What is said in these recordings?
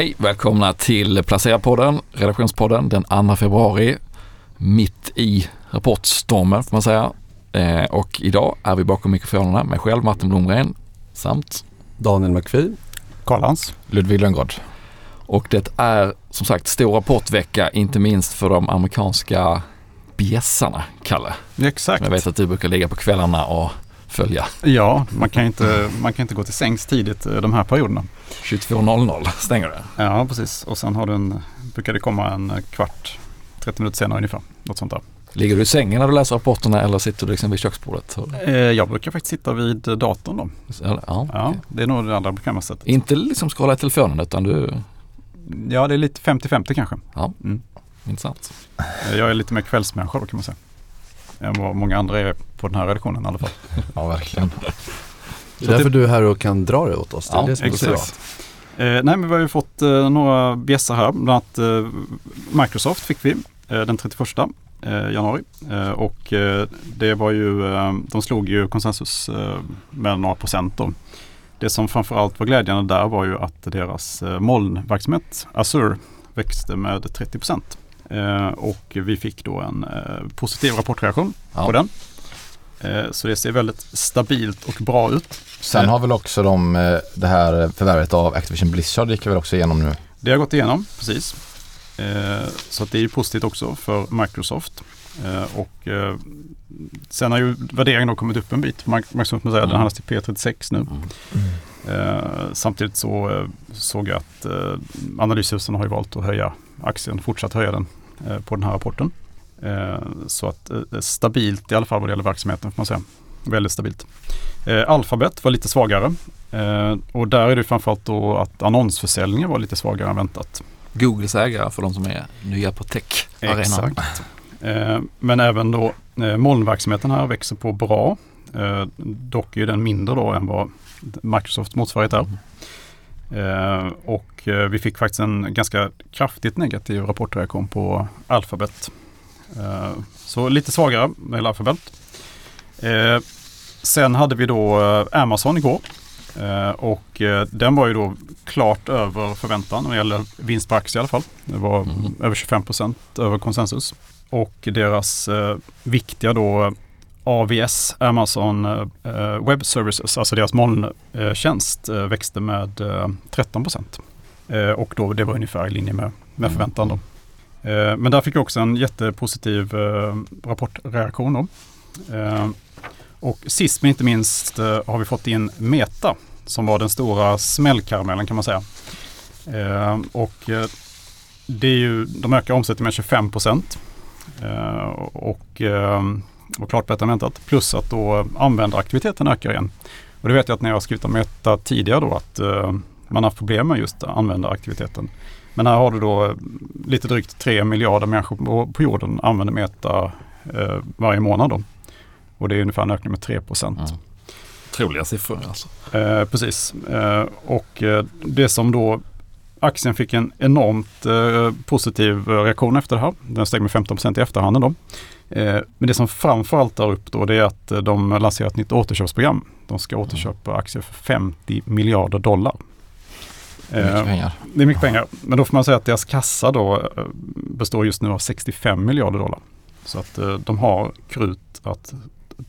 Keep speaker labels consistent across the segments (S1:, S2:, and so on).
S1: Hej, välkomna till Placera-podden, redaktionspodden den 2 februari. Mitt i rapportstormen får man säga. Eh, och idag är vi bakom mikrofonerna med själv Martin Blomgren samt
S2: Daniel McPhee.
S3: Karl-Hans.
S1: Ludvig Lönngård. Och det är som sagt stor rapportvecka, inte minst för de amerikanska bjässarna, Kalle.
S3: Exakt.
S1: Jag vet att du brukar ligga på kvällarna och följa.
S3: Ja, man kan inte, man kan inte gå till sängs tidigt eh, de här perioderna.
S1: 22.00 stänger det.
S3: Ja, precis. Och sen har du en, brukar det komma en kvart, 30 minuter senare ungefär. Något sånt där.
S1: Ligger du i sängen när du läser rapporterna eller sitter du liksom vid köksbordet?
S3: Eh, jag brukar faktiskt sitta vid datorn då.
S1: Ja,
S3: Ja, det är nog det allra bekväma sättet.
S1: Inte liksom scrolla i telefonen utan du,
S3: Ja, det är lite 50-50 kanske.
S1: ja,
S3: Mm.
S1: intressant.
S3: Eh, Jag är lite mer kvällsmänniska då kan man säga. Än vad många andra är på den här redaktionen i alla fall.
S2: Ja, verkligen. Det är
S3: Så
S2: därför du är här och kan dra det åt oss. Det är
S1: Ja,
S2: det som är så bra.
S3: Exakt. Eh, nej, men vi har ju fått eh, några bjässar här. Bland annat eh, Microsoft fick vi eh, den 31 eh, januari. Eh, och eh, det var ju, eh, de slog ju konsensus eh, med några procent då. Det som framförallt var glädjande där var ju att deras eh, molnverksamhet, Azure, växte med 30 procent. Eh, och vi fick då en eh, positiv rapportreaktion
S1: Ja.
S3: på den. Eh, så det ser väldigt stabilt och bra ut.
S4: Sen har väl också de, det här förvärvet av Activision Blizzard gick väl också igenom nu.
S3: Det har gått igenom, precis. Så det är ju positivt också för Microsoft. Och sen har ju värderingen då kommit upp en bit. Mic- Microsoft säga, den
S1: Mm.
S3: handlas till P36 nu.
S1: Mm.
S3: Samtidigt så såg jag att analyshusen har ju valt att höja aktien, fortsatt höja den på den här rapporten. Eh, så att eh, stabilt i alla fall vad det gäller verksamheten får man säga. Väldigt stabilt. Eh, Alphabet var lite svagare eh, och där är det framförallt då att annonsförsäljningen var lite svagare än väntat.
S1: Googles ägare för de som är nya på tech-arenan.
S3: Exakt. Eh, men även då eh, molnverksamheten här växer på bra. Eh, dock är den mindre då än vad Microsoft motsvarighet är. Eh, och eh, vi fick faktiskt en ganska kraftigt negativ rapportreaktion på Alphabet. Eh, så lite svagare gäller Alphabet. Sen hade vi då Amazon igår. Och den var ju då klart över förväntan när det gäller vinst på aktie i alla fall. Det var
S1: Mhm.
S3: över 25% över konsensus. Och deras viktiga då AVS, Amazon eh, Web Services, alltså deras molntjänst eh, växte med eh, 13 eh, Och då, det var ungefär i linje med, med
S1: Mm.
S3: förväntan. Då. Men där fick jag också en jättepositiv rapportreaktion. Då. Och sist men inte minst har vi fått in Meta som var den stora smällkaramellen kan man säga. Och det är ju, de ökar omsättningen med 25 procent. Och var klart bättre än väntat. Plus att då användaraktiviteten ökar igen. Och det vet jag att när jag skrivit om Meta tidigare då att eh, man har haft problem med just användaraktiviteten. Men här har du då lite drygt 3 miljarder människor på, jorden använder Meta eh, varje månad då. Och det är ungefär en ökning med 3 procent.
S1: Mm. Troliga siffror alltså.
S3: Eh, precis. Eh, och eh, det som då aktien fick en enormt eh, positiv eh, reaktion efter det här. Den steg med 15 i efterhanden då. Eh, men det som framförallt tar upp då det är att eh, de lanserar ett nytt återköpsprogram. De ska återköpa aktier för 50 miljarder dollar.
S4: Mycket
S3: Eh,
S4: pengar.
S3: det är mycket pengar. Men då får man säga att deras kassa då består just nu av 65 miljarder dollar. Så att de har krut att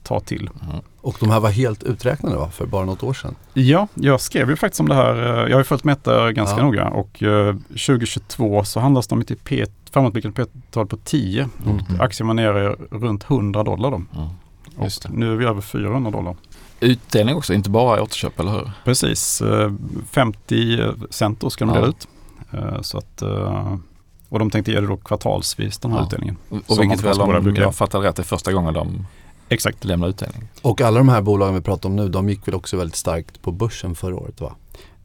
S3: ta till.
S1: Mm.
S2: Och de här var helt uträknade va? För bara något år sedan.
S3: Ja, jag skrev ju faktiskt om det här. eh, Jag har ju följt Meta ganska
S2: Ja.
S3: noga och eh, 2022 så handlas de till P, framåtblickande P-tal på 10.
S4: Mhm.
S3: Aktien var nere runt 100 dollar då.
S1: Mm.
S3: Och nu är vi över 400 dollar.
S1: Utdelning också, inte bara återköp, eller hur?
S3: Precis, eh, 50 cent då ska de
S1: Ja.
S3: dela ut. Eh, Så att, eh, och de tänkte ge det då kvartalsvis den här
S1: Ja.
S3: utdelningen.
S1: Och vilket väl om jag fattar rätt är första gången de
S3: Exakt.
S1: lämnar utdelning.
S2: Och alla de här bolagen vi pratar om nu, de gick väl också väldigt starkt på börsen förra året va?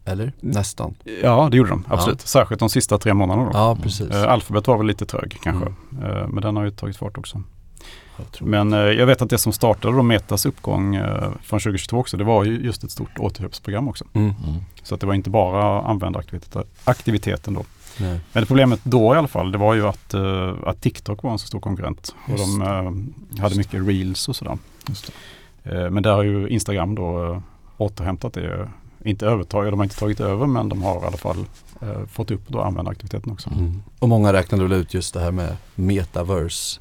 S2: Eller? Nästan.
S3: Ja, det gjorde de absolut. Särskilt de sista tre månaderna. Då.
S2: Ja, precis.
S3: Eh, Alphabet var väl lite trög kanske. Eh, Men den har ju tagit fart också.
S2: Jag tror-
S3: Men eh, jag vet att det som startade då Metas uppgång från 2022 också, det var ju just ett stort återköpsprogram också.
S2: Mm.
S1: Mm.
S3: Så att det var inte bara användaraktiviteten aktiviteten då.
S2: Nej.
S3: Men det problemet då i alla fall, det var ju att, eh, att TikTok var en så stor konkurrent. Och
S2: Just
S3: de eh, hade mycket reels och sådär.
S1: Just
S3: Eh, men där har ju Instagram då återhämtat det. Inte övertagit, de har inte tagit över men de har i alla fall fått upp då användaraktiviteten också.
S2: Mm. Och många räknade väl ut just det här med metaverse.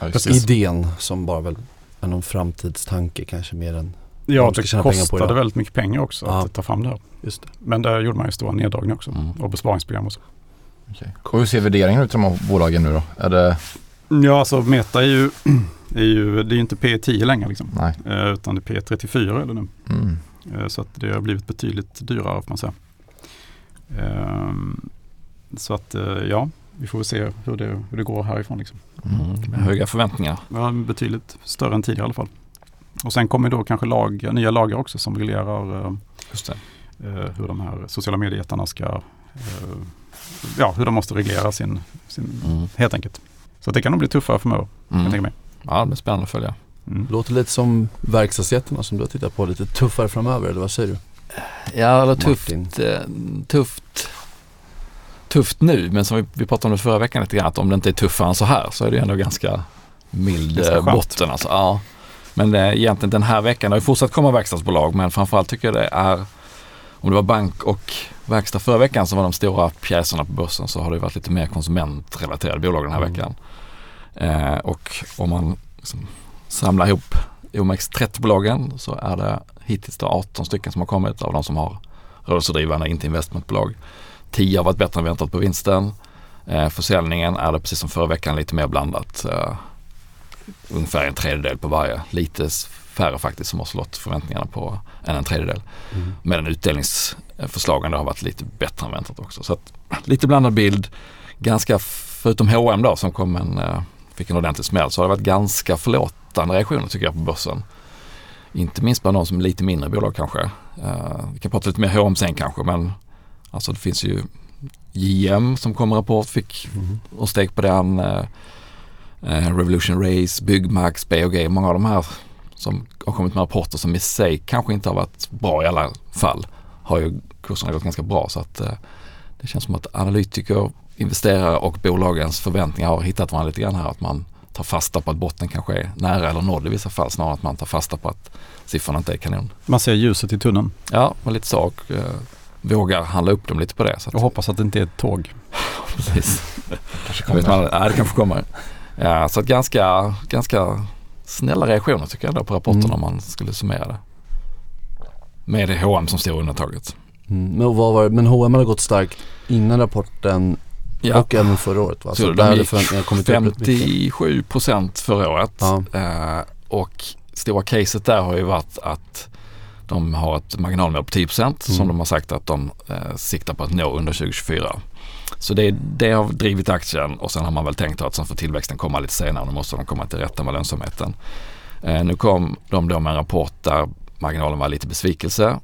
S4: Ja.
S2: Idén som bara väl är någon framtidstanke kanske mer än
S3: Ja,
S2: De
S3: det kostade väldigt mycket pengar också
S2: Ja.
S3: att ta fram det här.
S2: just det.
S3: Men där gjorde man ju stora neddragningar också
S1: Mm.
S3: och besparingsprogram och
S4: Och hur ser värderingen ut i de här bolagen nu då? Är det,
S3: Ja, alltså Meta är ju, är ju det är ju inte P10 längre liksom.
S4: nej.
S3: Eh, Utan det är P34 eller nu.
S4: Mm.
S3: Eh, Så att det har blivit betydligt dyrare får man säga. Ehm, Så att eh, ja, vi får väl se hur det, hur det går härifrån. Liksom.
S1: Mm. Med höga förväntningar.
S3: Ja, betydligt större än tidigare i alla fall. Och sen kommer då kanske lag, nya lagar också som reglerar
S1: Just det.
S3: hur de här sociala mediejättarna ska, ja hur de måste reglera sin, sin
S1: Mm.
S3: helt enkelt. Så det kan nog bli tuffare framöver, kan jag
S1: Mm.
S3: mig.
S1: Ja, det blir spännande att följa.
S3: Mm.
S2: Låter lite som verkstadsjättarna som du har tittat på, lite tuffare framöver eller vad säger du?
S1: Ja, eller tufft,
S2: Martin?
S1: eh, tufft, tufft nu, men som vi, vi pratade om det förra veckan lite grann, att om det inte är tuffare än så här så är det ändå ganska mild
S3: Ganska
S1: eh, botten. Alltså. Ja. Men eh, egentligen den här veckan, det har ju fortsatt komma verkstadsbolag, men framförallt tycker jag det är, om det var bank och verkstad förra veckan som var de stora pjäserna på börsen så har det varit lite mer konsumentrelaterade bolag den här
S2: Mm.
S1: veckan. Eh, och om man liksom samlar ihop OMX30-bolagen så är det hittills då 18 stycken som har kommit av de som har rörelsedrivande, inte investmentbolag. 10 har varit bättre än väntat på vinsten. Eh, försäljningen är det precis som förra veckan lite mer blandat. Eh, ungefär en tredjedel på varje. Lite färre faktiskt som har slått förväntningarna på än en tredjedel.
S2: Mm.
S1: Medan utdelningsförslagen har varit lite bättre än väntat också. Så att, lite blandad bild. Ganska, förutom H&M då som kom en, eh, fick en ordentlig smäll så har det varit ganska förlåtande reaktioner tycker jag på börsen. Inte minst bland de som är lite mindre bolag kanske. Eh, vi kan prata lite mer H&M sen kanske men alltså det finns ju JM som kom med rapport, fick
S2: Mm.
S1: och steg på den. Eh, Revolution Race, Byggmax, BOG, många av de här som har kommit med rapporter som i sig kanske inte har varit bra i alla fall har ju kurserna gått ganska bra så att eh, det känns som att analytiker, investerare och bolagens förväntningar har hittat varandra lite grann här. Att man tar fasta på att botten kanske är nära eller nådd i vissa fall snarare än att man tar fasta på att siffrorna inte är kanon.
S3: Man ser ljuset i tunneln
S1: Ja, men lite så och eh, vågar handla upp dem lite på det. Så att,
S3: och hoppas att det inte är ett tåg.
S1: precis.
S4: Kanske
S1: Jag vet
S4: kommer.
S1: man, ja, det kanske kommer. Ja, så att ganska, ganska snälla reaktioner tycker jag ändå på rapporten
S2: Mm.
S1: om man skulle summera det. Med det H&M som stora undantaget.
S2: Mm. Men, vad var det? men H&M hade gått starkt innan rapporten
S1: Ja,
S2: och även förra året va?
S1: Så
S2: Så
S1: de
S2: där hade
S1: gick
S2: förväntningarna kommit upp rätt mycket.
S1: 57 procent förra året.
S2: Ja.
S1: Eh, och stora caset där har ju varit att de har ett marginalmål på 10 procent
S2: Mm.
S1: som de har sagt att de eh, siktar på att nå under 2024. Så det, det har drivit aktien och sen har man väl tänkt att sen får tillväxten komma lite senare. Då måste de komma till rätta med lönsamheten. Eh, nu kom de då med en rapport där marginalen var lite besvikelse.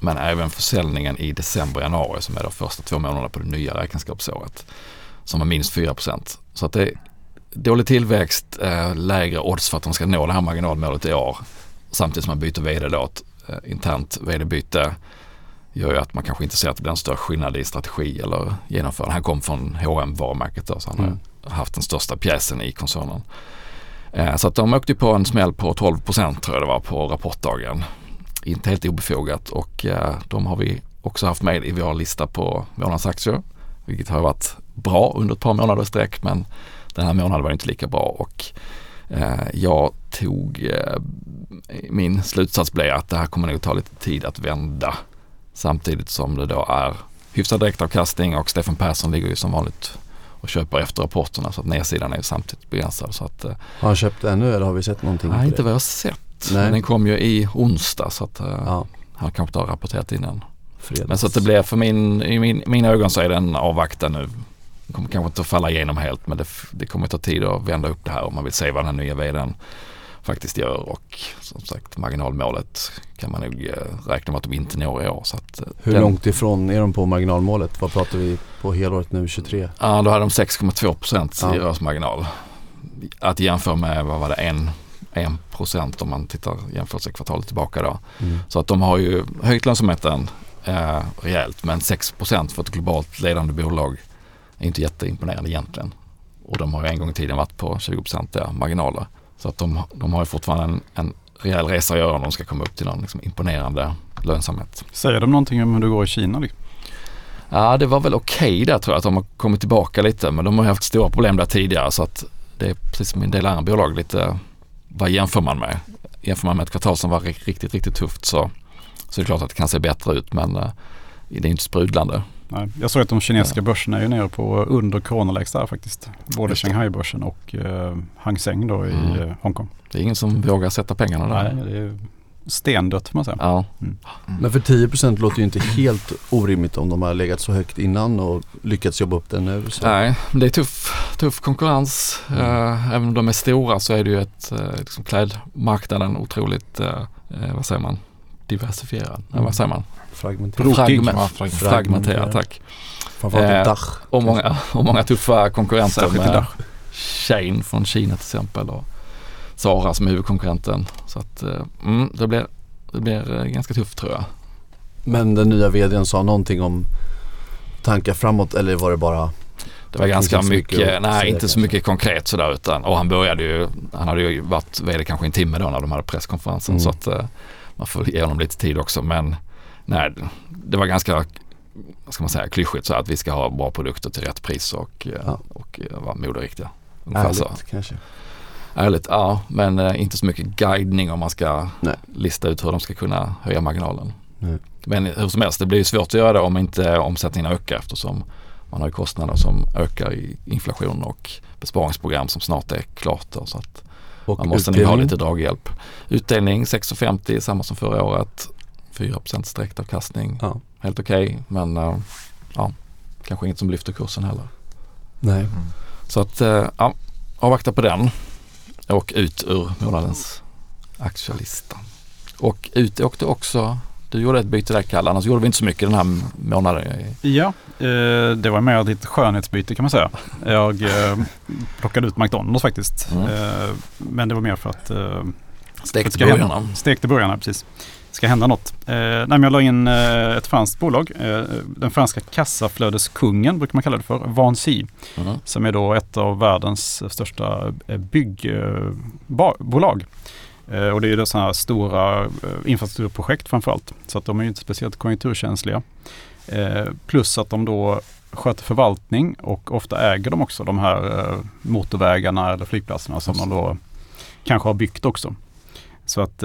S1: Men även försäljningen i december, januari som är de första två månaderna på det nya räkenskapsåret som var minst 4 Så att det är dålig tillväxt, eh, lägre odds för att de ska nå det här marginalmålet i år. Samtidigt som man byter vd då, ett eh, internt vd-byte gör ju att man kanske inte ser att det blir en större skillnad i strategi eller genomförande. Han kom från H&M varumärket då så han
S2: Mm.
S1: har haft den största pjäsen i koncernen. Eh, så att de åkte på en smäll på 12% tror jag det var på rapportdagen. Inte helt obefogat och eh, de har vi också haft med i vår lista på månadsaktier. Vilket har varit bra under ett par månader i sträck men den här månaden var inte lika bra och eh, jag tog, min slutsats blev att det här kommer nog ta lite tid att vända. Samtidigt som det då är hyfsad direktavkastning och Stefan Persson ligger ju som vanligt och köper efter rapporterna så att nedsidan är ju samtidigt begränsad. Så att, eh,
S2: Har han köpt ännu eller har vi sett någonting
S1: nej, inte vad jag har sett.
S2: Nej.
S1: Men den kom ju i onsdag så att eh,
S2: Ja,
S1: han kanske inte har rapporterat innan.
S2: fredags.
S1: Men så att det blir för min, i min, mina ögon så är den avvakta nu. Den kommer kanske inte att falla igenom helt men det, det kommer ta tid att vända upp det här om man vill se vad den här nya vdn faktiskt gör och som sagt marginalmålet kan man nog eh, räkna med att de inte når i år. Så att, eh,
S2: Hur
S1: den,
S2: långt ifrån är de på marginalmålet? Vad pratar vi på helåret nu, 23?
S1: Ja, då hade de 6,2 procent
S2: Ja.
S1: i rörelsemarginal. Att jämföra med, vad var det, 1, 1 procent om man tittar jämförelsekvartalet tillbaka då.
S2: Mm.
S1: Så att de har ju höjt lönsamheten eh, rejält men 6% för ett globalt ledande bolag är inte jätteimponerande egentligen. Och de har ju en gång i tiden varit på 20 procentiga marginaler. Så att de, de har ju fortfarande en, en rejäl resa att göra om de ska komma upp till någon liksom imponerande lönsamhet.
S3: Säger de någonting om hur det går i Kina? Liksom?
S1: Ja, det var väl okej där tror jag att de har kommit tillbaka lite men de har haft stora problem där tidigare så att det är precis som en del andra bolag lite, vad jämför man med? Jämför man med ett kvartal som var ri- riktigt, riktigt tufft så, så är det klart att det kan se bättre ut men eh, det är inte sprudlande.
S3: Nej, jag såg att de kinesiska börserna är ju nere på under coronalägst där faktiskt. Både. Shanghai-börsen och eh, Hang Seng då i
S1: Mm.
S3: eh, Hongkong.
S1: Det är ingen som vågar sätta pengarna där.
S3: Nej, det är stendött får man säga.
S1: Ja,
S2: Men för 10% låter ju inte helt orimligt om de har legat så högt innan och lyckats jobba upp det nu. Så.
S1: nej, men det är tuff, tuff konkurrens. Eh, även om de är stora så är det ju ett, eh, liksom klädmarknaden otroligt, eh, vad säger man, diversifierad. Nej, vad säger man?
S2: Fragmenterat.
S1: Fragment,
S4: Ja, fragment-
S1: fragmenterad, tack.
S2: Framförallt
S1: Eh,
S2: Dach.
S1: Och många, och många tuffa konkurrenter
S3: Särskilt
S1: med. Shane från Kina till exempel och Zara som är huvudkonkurrenten. Så att eh, mm, det blir, det blir eh, ganska tufft tror jag.
S2: Men den nya vdn sa någonting om tankar framåt eller var det bara
S1: Det var ganska
S2: så mycket
S1: mycket, nej inte så
S2: kanske.
S1: mycket konkret sådär utan och han började ju, han hade ju varit vd kanske en timme då när de hade presskonferensen
S2: Mm.
S1: så att eh, man får ge honom lite tid också men nej det var ganska, vad ska man säga, klyschigt så att vi ska ha bra produkter till rätt pris och, eh,
S2: Ja.
S1: och eh, vara moderiktiga. Ungefär så.
S2: ärligt kanske?
S1: Ärligt, ja. Men eh, inte så mycket guidning om man ska
S2: Nej.
S1: lista ut hur de ska kunna höja marginalen.
S2: Nej.
S1: Men hur som helst, det blir ju svårt att göra det om inte omsättningen ökar eftersom man har ju kostnader som ökar i inflation och besparingsprogram som snart är klart. Då, så att
S2: Och
S1: man måste nog ha
S2: utdelning?
S1: lite draghjälp. Utdelning 6,50 samma som förra året. 4 direktavkastning.
S2: Ja.
S1: Helt okej men eh, ja, kanske inget som lyfter kursen heller.
S2: Nej.
S1: Så att eh, ja, avvakta på den och ut ur månadens aktielista. Och ut åkte också, du gjorde ett byte där Kalle, annars gjorde vi inte så mycket den här månaden.
S3: Ja, eh, det var mer ett skönhetsbyte kan man säga. Jag eh, plockade ut McDonalds faktiskt.
S1: Mm.
S3: Eh, men det var mer för att eh,
S1: Stekte burgarna.
S3: stekte burgarna precis. Ska hända något. Eh, nej, jag la in eh, ett franskt bolag. Eh, den franska kassaflödeskungen brukar man kalla det för. Vansi.
S1: Mm.
S3: Som är då ett av världens största eh, byggbolag. Eh, och det är ju sådana här stora eh, infrastrukturprojekt framförallt. Så att de är ju inte speciellt konjunkturkänsliga. Eh, plus att de då sköter förvaltning och ofta äger de också de här motorvägarna eller flygplatserna som de då kanske har byggt också. Så att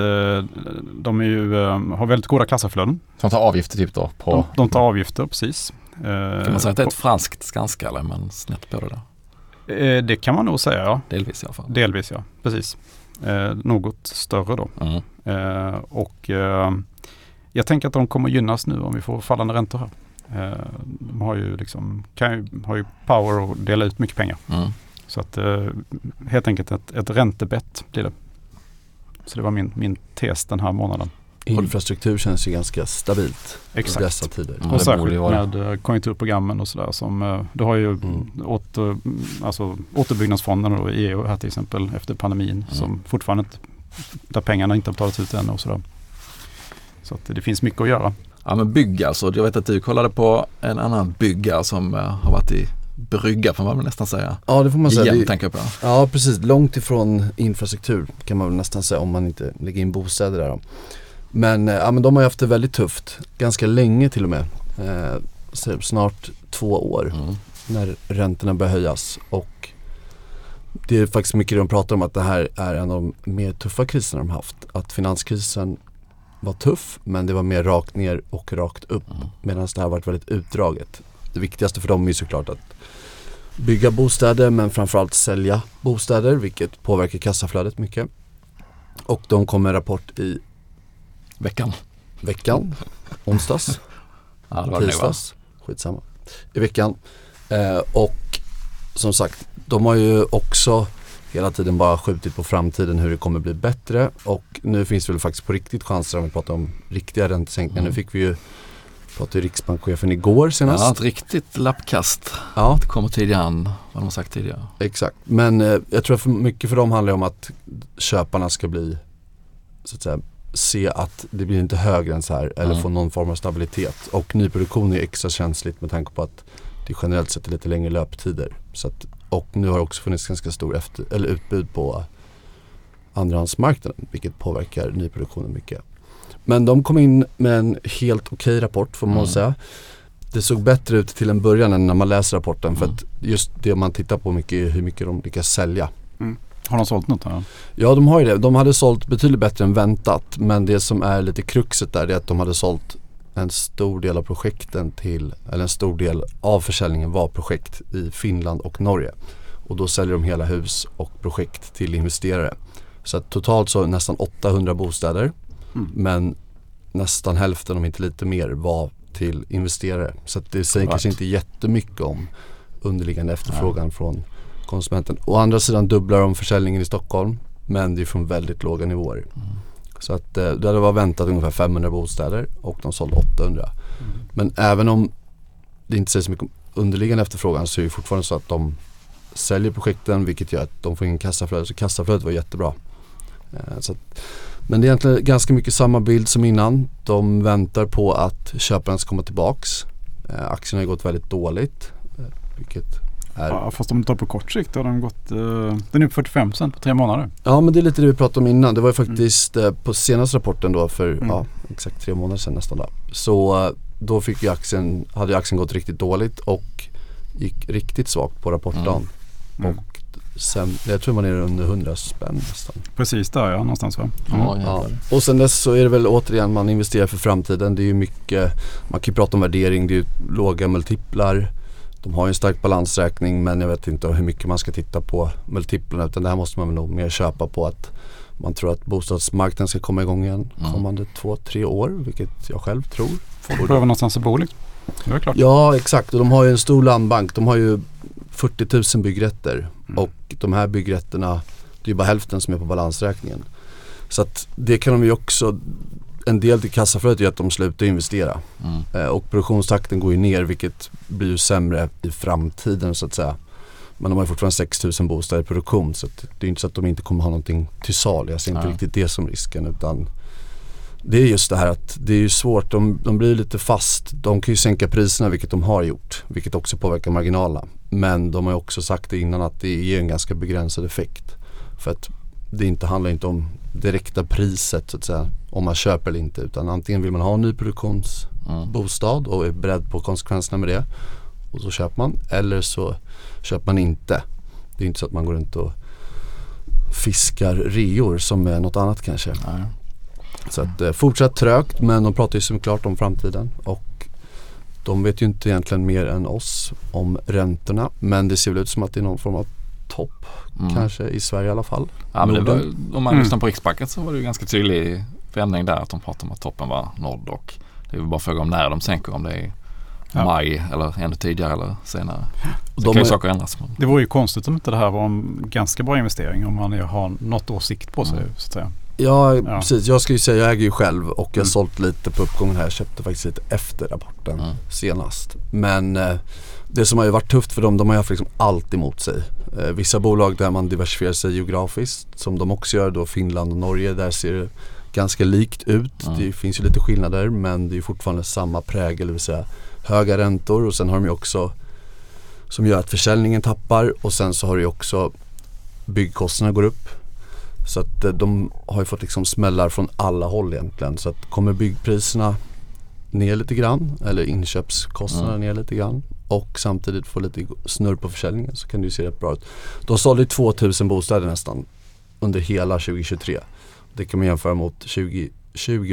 S3: de är ju, har väldigt goda kassaflöden.
S4: Som tar avgifter typ då på...
S3: De, de tar avgifter precis.
S1: Kan man säga att det är ett franskt Skanska eller är man snett på det där?
S3: det kan man nog säga ja.
S1: Delvis i alla fall.
S3: Delvis ja, precis. Eh, något större då.
S1: Mm.
S3: Eh, och eh, jag tänker att de kommer gynnas nu om vi får fallande räntor här. Eh, de har ju liksom, kan ju, har ju power att dela ut mycket pengar.
S1: Mm.
S3: Så att eh, helt enkelt ett, ett räntebett blir det. Så det var min, min tes den här månaden.
S2: Infrastruktur känns ju ganska stabilt i
S3: Exakt.
S2: dessa tider.
S1: Mm.
S3: Och särskilt med eh, konjunkturprogrammen och sådär som eh, du har ju
S2: Mm.
S3: åter, alltså, återbyggnadsfonderna då i EU här till exempel efter pandemin som fortfarande där pengarna inte har betalats ut än och sådär. Så att det finns mycket att göra.
S1: Ja men bygg alltså. Jag vet att du kollade på en annan byggare som eh, har varit i brygga får man väl nästan säga.
S2: Ja det får man säga.
S1: Igen
S2: Det,
S1: tänker på.
S2: ja precis, långt ifrån infrastruktur kan man väl nästan säga om man inte lägger in bostäder där då. Men, eh, ja, men de har ju haft det väldigt tufft, ganska länge till och med. Eh, snart två år
S1: Mm.
S2: när räntorna börjar höjas och det är faktiskt mycket de pratar om att det här är en av de mer tuffa kriserna de haft. Att finanskrisen var tuff men det var mer rakt ner och rakt upp
S1: Mm.
S2: medan det här har varit väldigt utdraget. Det viktigaste för dem är såklart att bygga bostäder men framförallt sälja bostäder vilket påverkar kassaflödet mycket. Och de kom med en rapport i
S1: Veckan.
S2: veckan, onsdags,
S1: Ja det var det
S2: tisdags, skitsamma, i veckan. Eh, och som sagt, de har ju också hela tiden bara skjutit på framtiden hur det kommer bli bättre och nu finns det väl faktiskt på riktigt chanser om vi pratar om riktiga räntesänkningar.
S1: Mm.
S2: Nu fick vi ju, pratade riksbankschefen igår
S1: Ja,
S2: senast.
S1: ett riktigt lappkast.
S2: Ja,
S1: Det kommer tidigare än vad de har sagt tidigare.
S2: exakt. Men eh, jag tror att för mycket för dem handlar om att köparna ska bli, så att säga, se att det blir inte högre än så här eller
S1: Mm.
S2: få någon form av stabilitet. Och nyproduktion är extra känsligt med tanke på att det generellt sett är lite längre löptider. Så att, och nu har det också funnits ganska stor efter, eller utbud på andrahandsmarknaden vilket påverkar nyproduktionen mycket. Men de kom in med en helt okej rapport får man
S1: Mm.
S2: säga. det såg bättre ut till en början än när man läser rapporten för
S1: Mm.
S2: att just det man tittar på mycket är hur mycket de lyckas sälja.
S3: Har de sålt något? Här?
S2: Ja de har ju det. De hade sålt betydligt bättre än väntat men det som är lite kruxet där är att de hade sålt en stor del av projekten till, eller en stor del av försäljningen var projekt i Finland och Norge. Och då säljer de hela hus och projekt till investerare. Så totalt så nästan 800 bostäder
S3: Mm.
S2: men nästan hälften om inte lite mer var till investerare. Så det säger
S1: Right.
S2: kanske inte jättemycket om underliggande efterfrågan från konsumenten. Å andra sidan dubblar de försäljningen i Stockholm men det är från väldigt låga nivåer. Så att eh, det hade var väntat ungefär 500 bostäder och de sålde 800. Men även om det inte säger så mycket om underliggande efterfrågan så är det fortfarande så att de säljer projekten vilket gör att de får in kassaflöde. Så kassaflödet var jättebra. Eh, att, men det är egentligen ganska mycket samma bild som innan. De väntar på att köparen ska komma tillbaks. Eh, aktien har gått väldigt dåligt. Vilket är
S3: Ja, fast om du tar på kort sikt har den gått, eh, den är upp 45 på tre månader.
S2: Ja men det är lite det vi pratade om innan. Det var ju faktiskt eh, på senaste rapporten då för
S3: Mm.
S2: ja, exakt tre månader sedan nästan då. Så eh, då fick ju aktien, hade ju aktien gått riktigt dåligt och gick riktigt svagt på rapportdagen.
S3: Mm.
S2: Och sen, jag tror man är under 100 spänn nästan.
S3: Precis där ja, någonstans va?
S1: Ja,
S2: Ja.
S1: jävlar.
S2: Och sen dess så är det väl återigen man investerar för framtiden. Det är ju mycket, man kan ju prata om värdering, det är ju låga multiplar. De har ju en stark balansräkning men jag vet inte hur mycket man ska titta på multiplarna utan det här måste man nog mer köpa på att man tror att bostadsmarknaden ska komma igång igen
S1: Mm.
S2: kommande två, tre år vilket jag själv tror.
S3: Folk behöver någonstans att bo liksom. Det är klart.
S2: Ja exakt och de har ju en stor landbank. De har ju 40 000 byggrätter
S3: Mm.
S2: och de här byggrätterna det är ju bara hälften som är på balansräkningen. Så att det kan de ju också, en del till kassaflödet är att de slutar investera.
S1: Mm.
S2: Eh, och produktionstakten går ju ner vilket blir ju sämre i framtiden så att säga. Men de har fortfarande 6 000 bostäder i produktion så det är inte så att de inte kommer ha någonting till salu. Jag ser inte
S1: Nej.
S2: riktigt det som risken utan det är just det här att det är ju svårt, de, de blir lite fast. De kan ju sänka priserna vilket de har gjort vilket också påverkar marginalerna. Men de har ju också sagt det innan att det ger en ganska begränsad effekt. För att det inte handlar inte om direkta priset så att säga om man köper eller inte utan antingen vill man ha en nyproduktionsbostad
S1: Mm.
S2: och är beredd på konsekvenserna med det och så köper man eller så köper man inte. Det är inte så att man går runt och fiskar reor som är något annat kanske.
S1: Nej.
S2: Så att eh, fortsatt trögt men de pratar ju såklart om framtiden och de vet ju inte egentligen mer än oss om räntorna men det ser väl ut som att det är någon form av topp
S1: Mm.
S2: kanske i Sverige i alla fall.
S1: Ja, men det var, om man
S3: Mm.
S1: lyssnar på Riksbanken så var det ju ganska tydlig förändring där att de pratade om att toppen var nådd och det är väl bara fråga om när de sänker om det är
S3: Ja.
S1: maj eller ännu tidigare eller senare. Sen
S2: de
S1: kan ju
S2: är-
S1: saker ändras.
S3: Det vore ju konstigt om inte det här var en ganska bra investering om man har något års sikt på sig
S1: Mm.
S3: så att säga.
S2: Ja,
S3: Ja.
S2: precis. Jag ska ju säga, jag äger ju själv och jag har
S3: Mm.
S2: sålt lite på uppgången här. Jag köpte faktiskt lite efter rapporten
S1: Mm.
S2: senast. Men eh, det som har ju varit tufft för dem, de har ju haft liksom allt emot sig. Eh, vissa bolag där man diversifierar sig geografiskt, som de också gör då Finland och Norge, där ser det ganska likt ut.
S1: Mm.
S2: Det finns ju lite skillnader men det är fortfarande samma prägel, det vill säga höga räntor och sen har de ju också som gör att försäljningen tappar och sen så har det också byggkostnaderna går upp. Så att eh, de har ju fått liksom smällar från alla håll egentligen. Så att kommer byggpriserna ner lite grann eller inköpskostnaderna
S1: Mm.
S2: ner lite grann och samtidigt få lite snurr på försäljningen så kan det ju se rätt bra ut. De sålde ju 2000 bostäder nästan under hela 2023. Det kan man jämföra mot 2020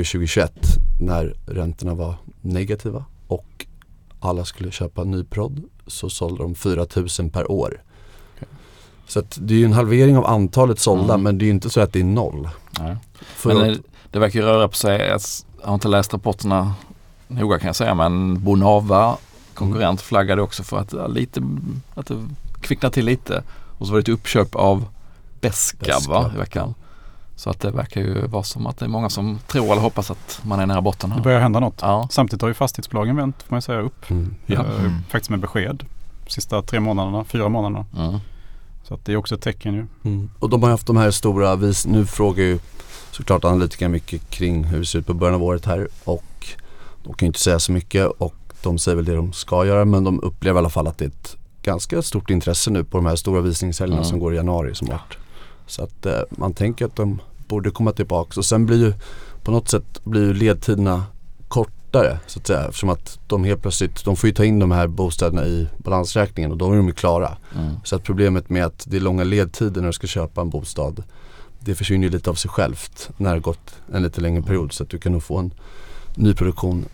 S2: och 2021 när räntorna var negativa och alla skulle köpa nyprodd så sålde de 4000 per år. Så att det är ju en halvering av antalet sålda
S1: Mm.
S2: men det är ju inte så att det är noll.
S1: Nej.
S2: För
S1: Men det, det verkar röra på sig. Jag har inte läst rapporterna noga kan jag säga men Bonava konkurrent flaggade också för att, ja, lite, att det kvicknade till lite. Och så var det ett uppköp av Beskab va, i veckan. Så att det verkar ju vara som att det är många som tror eller hoppas att man är nära botten
S3: Det
S1: här.
S3: börjar hända något.
S1: Ja.
S3: Samtidigt har ju fastighetsbolagen vänt får man säga upp.
S2: mm.
S1: Ja.
S3: Eh,
S1: Mm.
S3: Faktiskt med besked. Sista tre månaderna, fyra månaderna.
S1: Mm.
S3: Så att det är också ett tecken ju.
S2: Mm. Och de har haft de här stora, vis- nu frågar ju såklart analytiker mycket kring hur det ser ut på början av året här och de kan ju inte säga så mycket och de säger väl det de ska göra men de upplever i alla fall att det är ett ganska stort intresse nu på de här stora visningshelgerna
S1: Mm.
S2: som går i januari som varit. Så att eh, man tänker att de borde komma tillbaka och sen blir ju på något sätt blir ju ledtiderna kort, fortare så att säga eftersom att de helt plötsligt, de får ju ta in de här bostäderna i balansräkningen och då är de ju klara.
S1: Mm.
S2: Så att problemet med att det är långa ledtider när du ska köpa en bostad det försvinner ju lite av sig självt när det gått en lite längre period så att du kan nog få en nyproduktion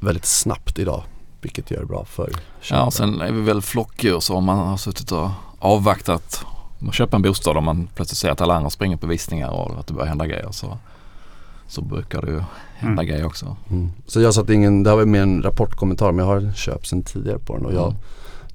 S2: väldigt snabbt idag. Vilket gör det bra för
S1: Ja,
S2: köparen.
S1: sen är vi väl flockdjur så om man har suttit och avvaktat att köpa en bostad och man plötsligt ser att alla andra springer på visningar och att det börjar hända grejer så, så brukar det ju hända
S3: Mm.
S1: grejer också.
S2: Mm. Så jag satt ingen, det här var mer en rapportkommentar men jag har köpt sen tidigare på den och jag
S1: Mm.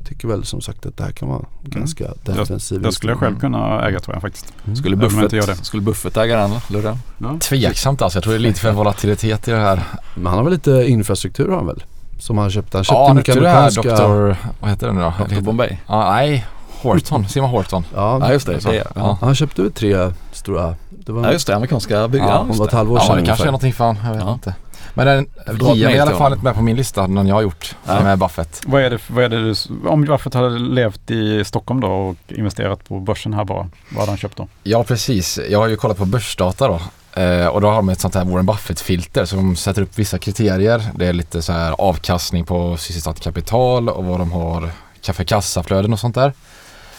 S2: Tycker väl som sagt att det här kan vara ganska defensiv.
S3: Det skulle jag själv kunna äga tror jag faktiskt.
S2: Mm.
S1: Skulle
S3: jag
S1: Buffett,
S3: det.
S1: skulle Buffett äga den Ludde?
S4: Tveksamt alltså. Jag tror det är lite för volatilitet i det här.
S2: Men han har väl lite infrastruktur har han väl? Som han köpte. Han köpte
S4: Ja,
S2: mycket amerikanska...
S4: Dr. Vad heter den nu då?
S1: Dr Bombay?
S4: Ja, nej, Horton. Simon Horton.
S2: Ja,
S1: Ja just det,
S4: Så,
S1: det ja.
S4: ja.
S2: han köpte väl tre stora... Det var,
S1: ja just det, amerikanska byggare.
S4: Ja,
S2: om var ett halvår
S4: Ja,
S2: sedan
S4: det kanske är någonting fan. Jag vet
S1: Ja.
S4: inte. Men den, GM är i alla fall inte med på min lista, den jag har gjort
S1: Nej.
S4: med Buffett.
S3: Vad är det, vad är det du, om Buffett hade levt i Stockholm då och investerat på börsen här bara, vad hade han köpt då?
S4: Ja, precis. Jag har ju kollat på börsdata då. Eh, och då har de ett sånt här Warren Buffett-filter så de sätter upp vissa kriterier. Det är lite så här avkastning på sysselsatt kapital och vad de har för kassaflöden och sånt där.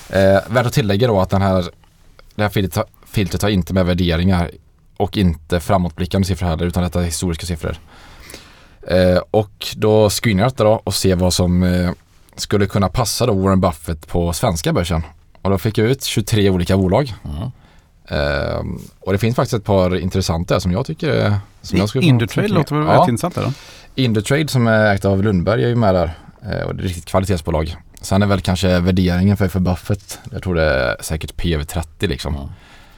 S4: Eh, värt att tillägga då att den här, det här filtret, filtret har inte med värderingar och inte framåtblickande siffror heller utan detta är historiska siffror. Eh, och då screenar jag detta då och ser vad som eh, skulle kunna passa då Warren Buffett på svenska börsen. Och då fick jag ut 23 olika bolag.
S1: Mm.
S4: Ehm, och det finns faktiskt ett par intressanta som jag tycker är... Som jag skulle kunna
S3: Indutrade låter väl
S4: ja,
S3: rätt intressant eller?
S4: Indutrade som är ägt av Lundberg är ju med där. Eh, och det är ett riktigt kvalitetsbolag. Sen är väl kanske värderingen för, för Buffett, jag tror det är säkert PV30 liksom.
S1: Mm.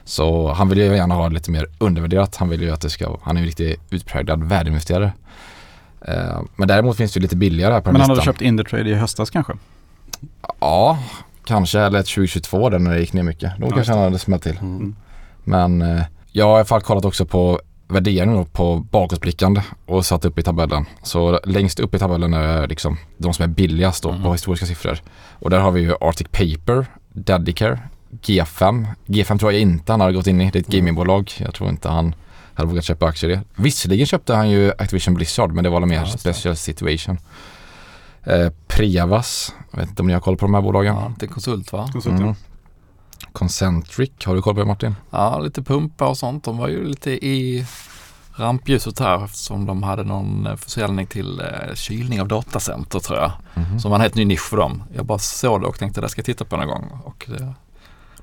S4: Så han vill ju gärna ha lite mer undervärderat. Han vill ju att det ska, han är ju riktigt utpräglad värdeinvesterare. Eh, men däremot finns det ju lite billigare här på den
S3: Men han hade
S4: listan.
S3: köpt Indutrade i höstas kanske?
S4: Ja, kanske eller ett 2022 där när det gick ner mycket. Då
S3: Ja,
S4: kanske han hade smält till.
S2: Mm.
S4: Men eh, jag har i alla fall kollat också på värderingen på bakåtblickande och satt upp i tabellen. Så längst upp i tabellen är liksom de som är billigast då
S1: Mm.
S4: på historiska siffror. Och där har vi ju Arctic Paper, Dedicare, G5. G5 tror jag inte han hade gått in i. Det är ett
S1: Mm.
S4: gamingbolag. Jag tror inte han hade vågat köpa aktier i det. Visserligen köpte han ju Activision Blizzard men det var väl mer
S1: Ja,
S4: special situation. Eh, Prevas, jag vet inte om ni har koll på de här bolagen.
S1: Ja, det är konsult va?
S3: Konsult,
S4: Mm. Concentric, har du koll på det Martin?
S1: Ja, lite pumpar och sånt. De var ju lite i rampljuset här eftersom de hade någon eh, försäljning till eh, kylning av datacenter tror jag.
S4: Mhm.
S1: Som var en helt ny nisch för dem. Jag bara såg det och tänkte det ska jag titta på någon gång. Och det,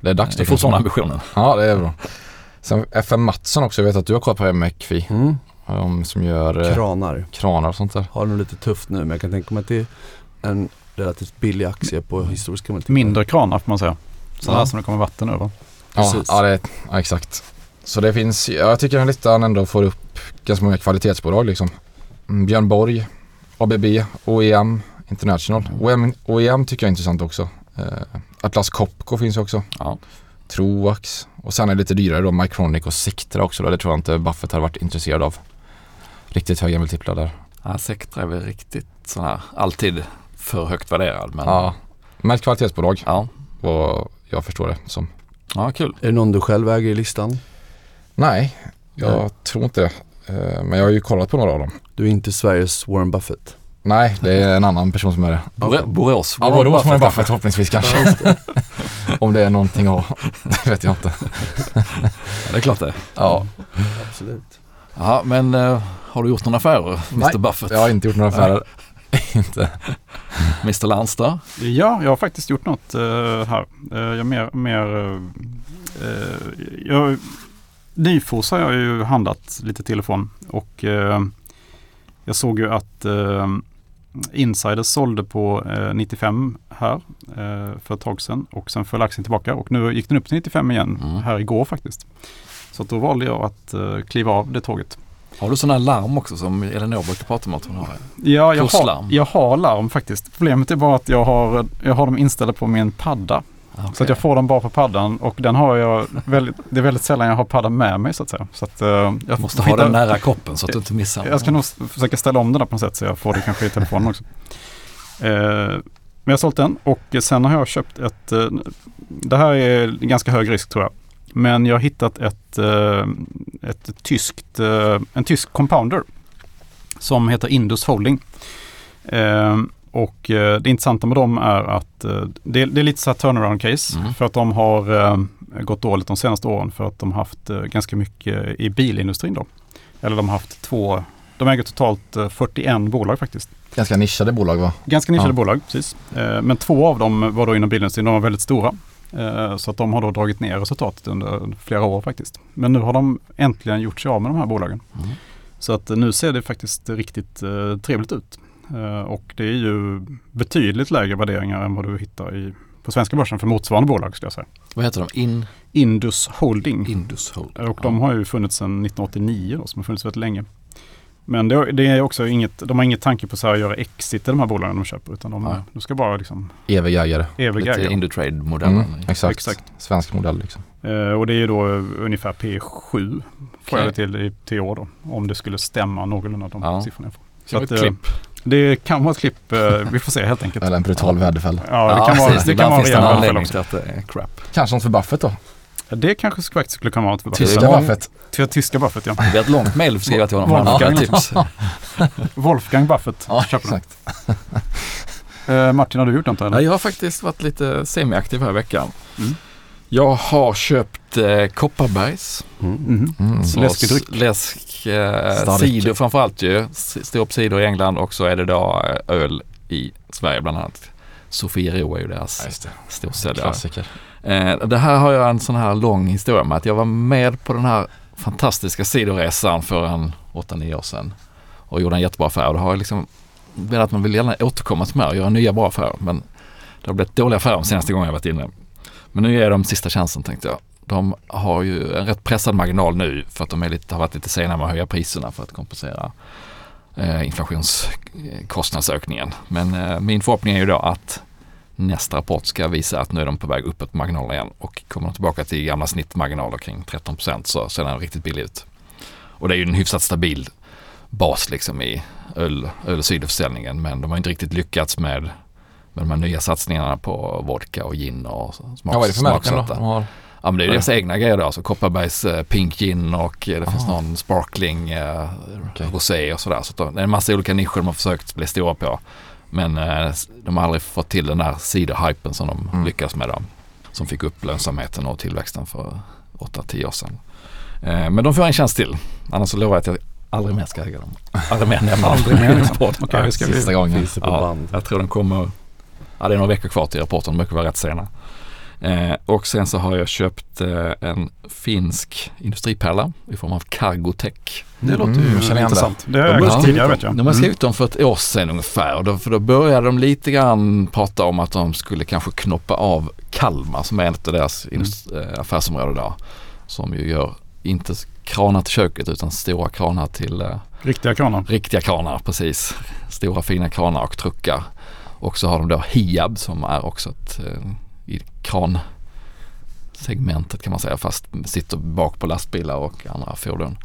S4: Det är dags
S1: det är fortfarande ambitionen.
S4: Ja, det är bra. Sen FM Mattsson också, jag vet att du har koll på McFi.
S2: Mm.
S4: De som gör eh,
S2: Kranar.
S4: kranar och sånt där.
S2: Har det nog lite tufft nu men jag kan tänka mig att det är en relativt billig aktie på historiska multiplar.
S3: Mindre kranar får man säga. Sådana
S2: Ja.
S3: här som det kommer vatten över.
S4: Ja, ja, det, ja, exakt. Så det finns, ja, jag tycker den listan ändå får upp ganska många kvalitetsbolag liksom. Mm, Björn Borg, ABB, OEM, International. OEM, OEM tycker jag är intressant också. Eh, Atlas Copco finns också.
S1: Ja.
S4: Troax. Och sen är det lite dyrare då, Mycronic och Sectra också då. Det tror jag inte Buffett hade varit intresserad av. Riktigt höga multiplar där.
S1: Ja, Sectra är väl riktigt sån här, alltid för högt värderad. Men
S4: Ja. Men ett kvalitetsbolag
S1: ja,
S4: vad jag förstår det som.
S1: ja kul.
S2: Är det någon du själv äger i listan?
S4: Nej, jag
S2: Nej.
S4: tror inte det. Eh, Men jag har ju kollat på några av dem.
S2: Du är inte Sveriges Warren Buffett.
S4: Nej, det är en annan person som är det.
S1: Bor- Borås.
S4: Ja, Borås Warren
S1: Buffett.
S4: Buffett förhoppningsvis kanske. Om det är någonting att det vet jag inte.
S1: Ja, det är klart det.
S4: Ja,
S2: Absolut.
S1: Ja, men eh, har du gjort några affärer, Mr
S4: Nej,
S1: Buffett?
S4: jag har inte gjort några affärer. inte.
S1: Mr Landstad?
S3: Ja, jag har faktiskt gjort något eh, här. Uh, jag är mer, mer uh, jag, Nyfors har jag ju handlat lite till och från och eh, jag såg ju att uh, Insiders sålde på eh, 95 här eh, för ett tag sedan och sen föll aktien tillbaka och nu gick den upp till 95 igen
S1: Mm.
S3: här igår faktiskt. Så då valde jag att eh, kliva av det tåget.
S1: Har du sådana larm också som Elinor brukar prata om att hon har?
S3: Ja, jag har, jag har larm faktiskt. Problemet är bara att jag har, jag har dem inställda på min padda. Så att jag får dem bara på paddan och den har jag väldigt, det är väldigt sällan jag har paddan med mig så att säga. Så att, eh, jag
S1: måste
S3: får
S1: ha den nära kroppen så att du inte missar.
S3: Jag ska nog försöka ställa om den där på något sätt så jag får det kanske i telefonen också. Eh, men jag har sålt den och sen har jag köpt ett, eh, det här är ganska hög risk tror jag. Men jag har hittat ett, ett tyskt, en tysk compounder som heter Indus Holding. Och eh, det intressanta med dem är att eh, det, det, är lite så här turnaround case
S1: Mm.
S3: för att de har eh, gått dåligt de senaste åren för att de har haft ganska mycket i bilindustrin då. Eller de har haft två, de äger totalt eh, 41 bolag faktiskt.
S4: Ganska nischade bolag va?
S3: Ganska nischade
S4: Ja.
S3: bolag, precis. Men två av dem var då inom bilindustrin, de var väldigt stora. Så att de har då dragit ner resultatet under flera år faktiskt. Men nu har de äntligen gjort sig av med de här bolagen.
S1: Mm.
S3: Så att nu ser det faktiskt riktigt trevligt ut. Eh, Och det är ju betydligt lägre värderingar än vad du hittar i, på svenska börsen för motsvarande bolag skulle jag säga.
S1: Vad heter de? In,
S3: Indus Holding.
S1: Indus Hold.
S3: Och de har ju funnits sedan 1989 då, som har funnits väldigt länge. Men det, det är också inget, de har inget tanke på så att göra exit i de här bolagen de köper utan de, de ska bara liksom
S4: Evig ägare.
S3: evig
S1: Lite
S3: ägare.
S1: Indutrade-modellen.
S4: Mm, exakt.
S3: Exakt.
S4: Svensk modell liksom.
S3: Eh, och det är ju då eh, ungefär P7 får jag det till i till år då. Om det skulle stämma någorlunda de
S1: Ja.
S3: siffrorna jag får.
S1: Så
S3: att,
S1: ett klipp.
S3: Det kan vara ett klipp, eh, vi får se helt enkelt.
S4: Eller en brutal värdefälla.
S3: Ja, det kan vara,
S1: precis.
S3: det kan vara en rejäl
S1: anledning
S3: också.
S1: till att det är crap.
S4: Kanske något för Buffett då?
S3: Det kanske faktiskt skulle kunna vara ett för
S1: Tyska
S3: Buffett.
S4: Tyska Buffett.
S3: Till tyska Buffett ja.
S1: Det är ett långt mejl vi skriva till honom.
S3: Wolfgang.
S1: har tips.
S3: Wolfgang Buffett
S4: Ja, exakt.
S3: Eh, Martin, har du gjort något eller?
S1: Ja, jag har faktiskt varit lite semiaktiv här i veckan.
S3: Mm.
S1: Jag har köpt eh, Kopparbergs.
S2: Mm.
S4: Mm.
S1: Så
S3: Läskig dryck.
S1: Läsk, eh, cider framförallt ju. S- Står upp cider i England och så är det då eh, öl i Sverige bland annat. Sofiero är ju deras
S4: Ja,
S1: storsäljare.
S4: Klassiker.
S1: Eh, det här har jag en sån här lång historia med att jag var med på den här fantastiska sidoresan för en 8-9 år sedan och gjorde en jättebra affär. Och det har jag liksom velat att man vill gärna återkomma till mer och göra nya bra affärer. Men det har blivit dåliga affärer de senaste gångerna jag varit inne. Men nu ger de sista chansen tänkte jag. De har ju en rätt pressad marginal nu för att de är lite, har varit lite sena med att höja priserna för att kompensera eh, inflationskostnadsökningen. Men eh, min förhoppning är ju då att nästa rapport ska visa att nu är de på väg uppåt marginalen igen och kommer de tillbaka till gamla snittmarginaler kring 13 procent så ser den riktigt billig ut. Och det är ju en hyfsat stabil bas liksom i öl, öl och ciderförsäljningen men de har inte riktigt lyckats med, med de här nya satsningarna på vodka och gin och smak,
S4: Ja, vad är det för märken då? De har...
S1: Ja men det är deras egna grejer då, alltså Kopparbergs eh, Pink Gin och eh, det finns
S4: Aha.
S1: någon Sparkling eh. Rosé och sådär. Så det är en massa olika nischer de har försökt bli stora på. Men eh, de har aldrig fått till den där ciderhypen som de
S4: Mm.
S1: lyckas med då. Som fick upp lönsamheten och tillväxten för 8-10 år sedan. Eh, men de får en chans till. Annars så lovar jag att jag aldrig mer ska äga dem. Aldrig mer nämna dem.
S3: Aldrig mer, liksom. Vi-
S4: gången.
S2: Finns på
S1: Ja,
S2: band.
S1: jag tror de kommer, ja det är några veckor kvar till rapporten, de brukar vara rätt sena. Eh, och sen så har jag köpt eh, en finsk industripärla i form av Cargotech.
S3: Det låter
S4: Mm,
S3: ju
S4: det.
S3: intressant. Det har
S1: De
S3: jag
S1: skrivit
S3: tidigare vet jag.
S1: De har skrivit dem för ett år sedan ungefär och då, för då började de lite grann prata om att de skulle kanske knoppa av Kalmar som är ett av deras indust- eh, affärsområden där. Som ju gör inte kranar till köket utan stora kranar till eh,
S3: Mm. Riktiga kranar.
S1: Riktiga kranar, precis. Stora fina kranar och truckar. Och så har de då Hiab som är också ett eh, i kransegmentet kan man säga fast sitter bak på lastbilar och andra fordon.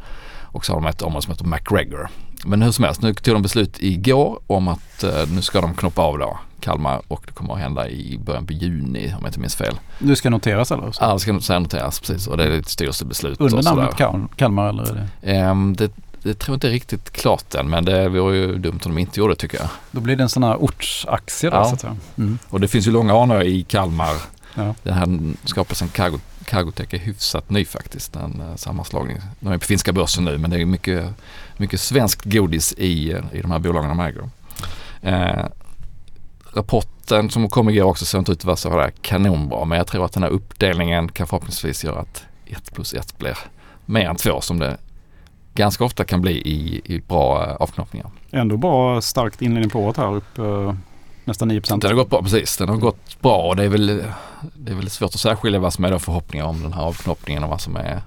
S1: Och så har de ett område som heter McGregor. Men hur som helst, nu tog de beslut igår om att eh, nu ska de knoppa av då Kalmar och det kommer att hända i början på juni om jag inte minns fel.
S3: Du ska noteras eller? Så.
S1: Ja, det ska noteras precis och det är ett styrelsebeslut.
S3: Under namnet Kal- Kalmar eller? Är det?
S1: Ehm, det, det tror jag inte är riktigt klart än men det vore ju dumt om de inte gjorde det tycker jag.
S3: Då blir det en sån här ortsaktie då
S1: Ja.
S3: så att säga. Mm.
S1: Och det finns ju långa anor i Kalmar.
S3: Ja.
S1: Den här skapelsen Cargo, Cargotech är hyfsat ny faktiskt. En uh, sammanslagning. De är på finska börsen nu men det är mycket, mycket svenskt godis i, eh, i de här bolagen de äger. Eh, rapporten som kom igår också ser inte ut att vara så kanonbra men jag tror att den här uppdelningen kan förhoppningsvis göra att 1 plus 1 blir mer än 2 som det ganska ofta kan bli i, i bra eh, avknoppningar.
S3: Ändå bra starkt inledning på året här upp eh, nästan 9 procent.
S1: Den har gått bra, precis. Den har gått bra och det är väl, det är väl svårt att särskilja vad som är då förhoppningar om den här avknoppningen och vad som är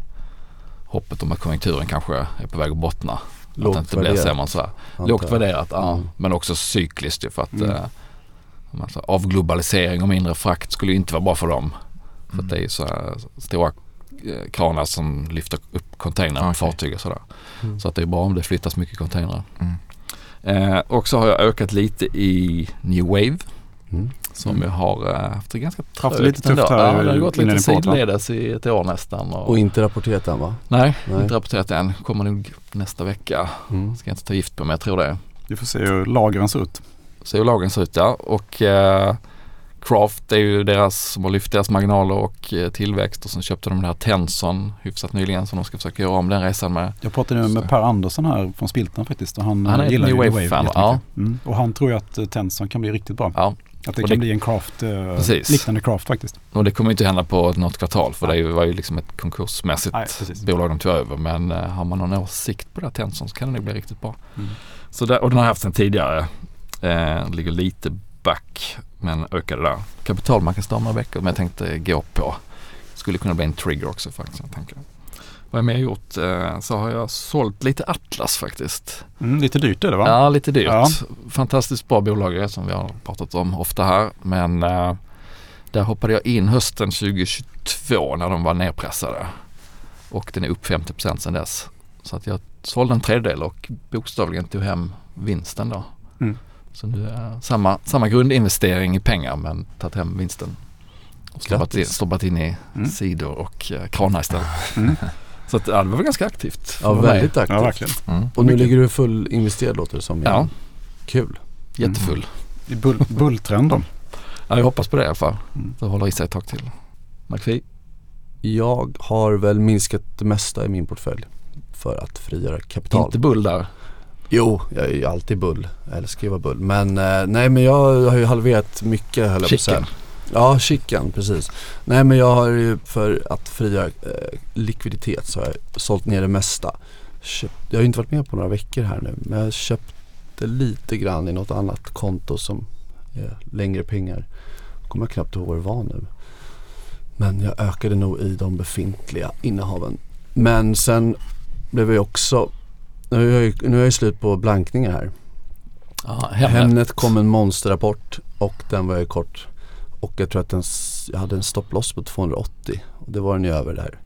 S1: hoppet om att konjunkturen kanske är på väg att bottna. att det
S2: Lågt
S1: inte blir
S2: värderat,
S1: sämre än så här. Lågt värderat, ja.
S2: Mm.
S1: Men också cykliskt ju för att
S3: Mm.
S1: eh, avglobalisering och mindre frakt skulle ju inte vara bra för dem. För att det är ju så här stora kranar som lyfter upp containrar på
S4: Okej.
S1: fartyg och sådär.
S2: Mm.
S1: Så att det är bra om det flyttas mycket containrar.
S4: Mm.
S1: Eh, och så har jag ökat lite i New Wave
S2: Mm.
S1: som
S3: Mm.
S1: ju har eh, haft det ganska
S3: Haft det
S1: trögt
S3: lite tufft
S1: ändå.
S3: här
S1: Ja, det har gått lite sidledes i ett år nästan. Och,
S2: Och inte rapporterat än va?
S1: nej,
S2: Nej.
S1: inte rapporterat än. Kommer nog nästa vecka.
S2: Mm.
S1: Ska jag inte ta gift på men jag tror det.
S3: Vi får se hur lagren ser ut.
S1: Så hur lagen ser ut ja. Och eh, Craft är ju deras som har lyft deras marginaler och eh, tillväxt och sen köpte de den här Tenson hyfsat nyligen som de ska försöka göra om den resan med.
S3: Jag pratade nu med. Per Andersson här från Spiltan faktiskt och han,
S1: Han är ett
S3: gillar ju
S1: Wave-fan,
S3: jättemycket. Mm. Och han tror ju att eh, Tenson kan bli riktigt bra.
S1: Ja,
S3: Att det
S1: Och
S3: kan
S1: det-
S3: bli en craft, eh, liknande craft faktiskt.
S1: och det kommer ju inte hända på något kvartal för det var ju liksom ett konkursmässigt
S3: Nej,
S1: bolag de tog över. Men eh, har man någon åsikt på det här Tenson så kan det nog bli riktigt bra.
S3: Mm.
S1: Så där, och den har jag haft sedan tidigare. Eh, ligger lite back men ökade där. Kapitalmarknadsdag några veckor men jag tänkte gå på. Skulle kunna bli en trigger också faktiskt. Jag tänker. Vad jag mer gjort eh, så har jag sålt lite Atlas faktiskt.
S3: Mm, lite dyrt är det va?
S1: Ja, lite dyrt.
S3: Ja.
S1: Fantastiskt bra bolag som vi har pratat om ofta här. Men eh, där hoppade jag in hösten 2022 när de var nedpressade. Och den är upp 50% sedan dess. Så att jag sålde en tredjedel och bokstavligen tog hem vinsten då.
S3: Mm.
S1: Så nu är samma, samma grundinvestering i pengar men tagit hem vinsten. Och stoppat in, stoppat in i
S3: Mm.
S1: sidor och eh, kranar istället.
S3: Mm.
S1: Så att, ja, det var väl ganska aktivt.
S2: Ja, väldigt aktivt.
S3: Ja, verkligen.
S4: Mm.
S2: Och nu
S3: Mycket.
S2: ligger du full investerad låter det som.
S1: Ja,
S2: Kul.
S1: jättefull.
S3: I bull, bulltrend då.
S1: Ja, jag hoppas på det i alla fall.
S3: Mm.
S1: Det håller i sig ett tag till. McPhee?
S2: Jag har väl minskat det mesta i min portfölj för att frigöra kapital.
S1: Inte bull där.
S2: Jo, jag är ju alltid bull. Jag älskar ju att vara bull. Men eh, nej men jag har ju halverat mycket höll jag på att säga. Ja, chicken precis. Nej men jag har ju för att frigöra eh, likviditet så har jag sålt ner det mesta. Köpt, jag har ju inte varit med på några veckor här nu men jag köpte lite grann i något annat konto som är längre pengar. Kommer jag knappt ihåg vad det var nu. Men jag ökade nog i de befintliga innehaven. Men sen blev jag också, nu är jag, ju- nu är jag slut på blankningar här.
S1: Ja,
S2: Hemnet.
S1: Hemnet.
S2: kom en monsterrapport och den var ju kort. Och jag tror att den, jag hade en stopploss på 280 och det var den ju över där.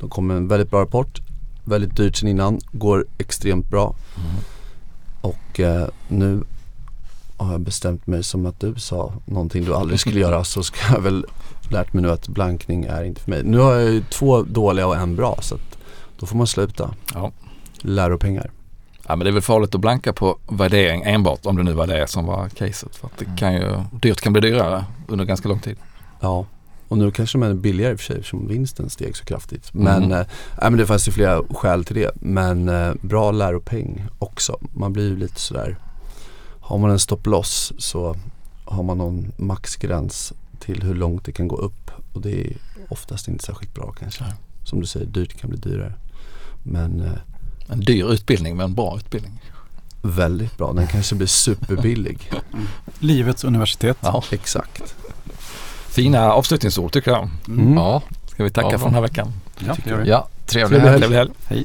S2: De kom en väldigt bra rapport, väldigt dyrt sen innan, går extremt bra.
S1: Mm.
S2: Och eh, nu har jag bestämt mig som att du sa någonting du aldrig skulle göra så ska jag väl lärt mig nu att blankning är inte för mig. Nu har jag ju två dåliga och en bra så att då får man sluta.
S1: Ja.
S2: Läropengar.
S1: ja, men det är väl farligt att blanka på värdering enbart om det nu var det som var caset. För det kan ju, dyrt kan bli dyrare under ganska lång tid.
S2: Ja, och nu kanske de är billigare i och för sig eftersom vinsten steg så kraftigt. Men,
S1: Mm.
S2: eh, men det fanns ju flera skäl till det. Men eh, bra läropeng också. Man blir ju lite sådär, har man en stopp loss så har man någon maxgräns till hur långt det kan gå upp. Och det är oftast inte särskilt bra kanske. Som du säger, dyrt kan bli dyrare. Men eh,
S1: En dyr utbildning men en bra utbildning.
S2: väldigt bra. Den kanske blir superbillig.
S3: Livets universitet.
S1: Ja.
S2: Exakt.
S1: Fina avslutningsord tycker jag.
S2: Mm.
S4: Ja,
S1: Ska vi tacka
S4: Ja,
S1: för den här veckan?
S3: Ja, det gör vi.
S4: ja, trevlig
S1: Trevlig helg.
S3: Hej.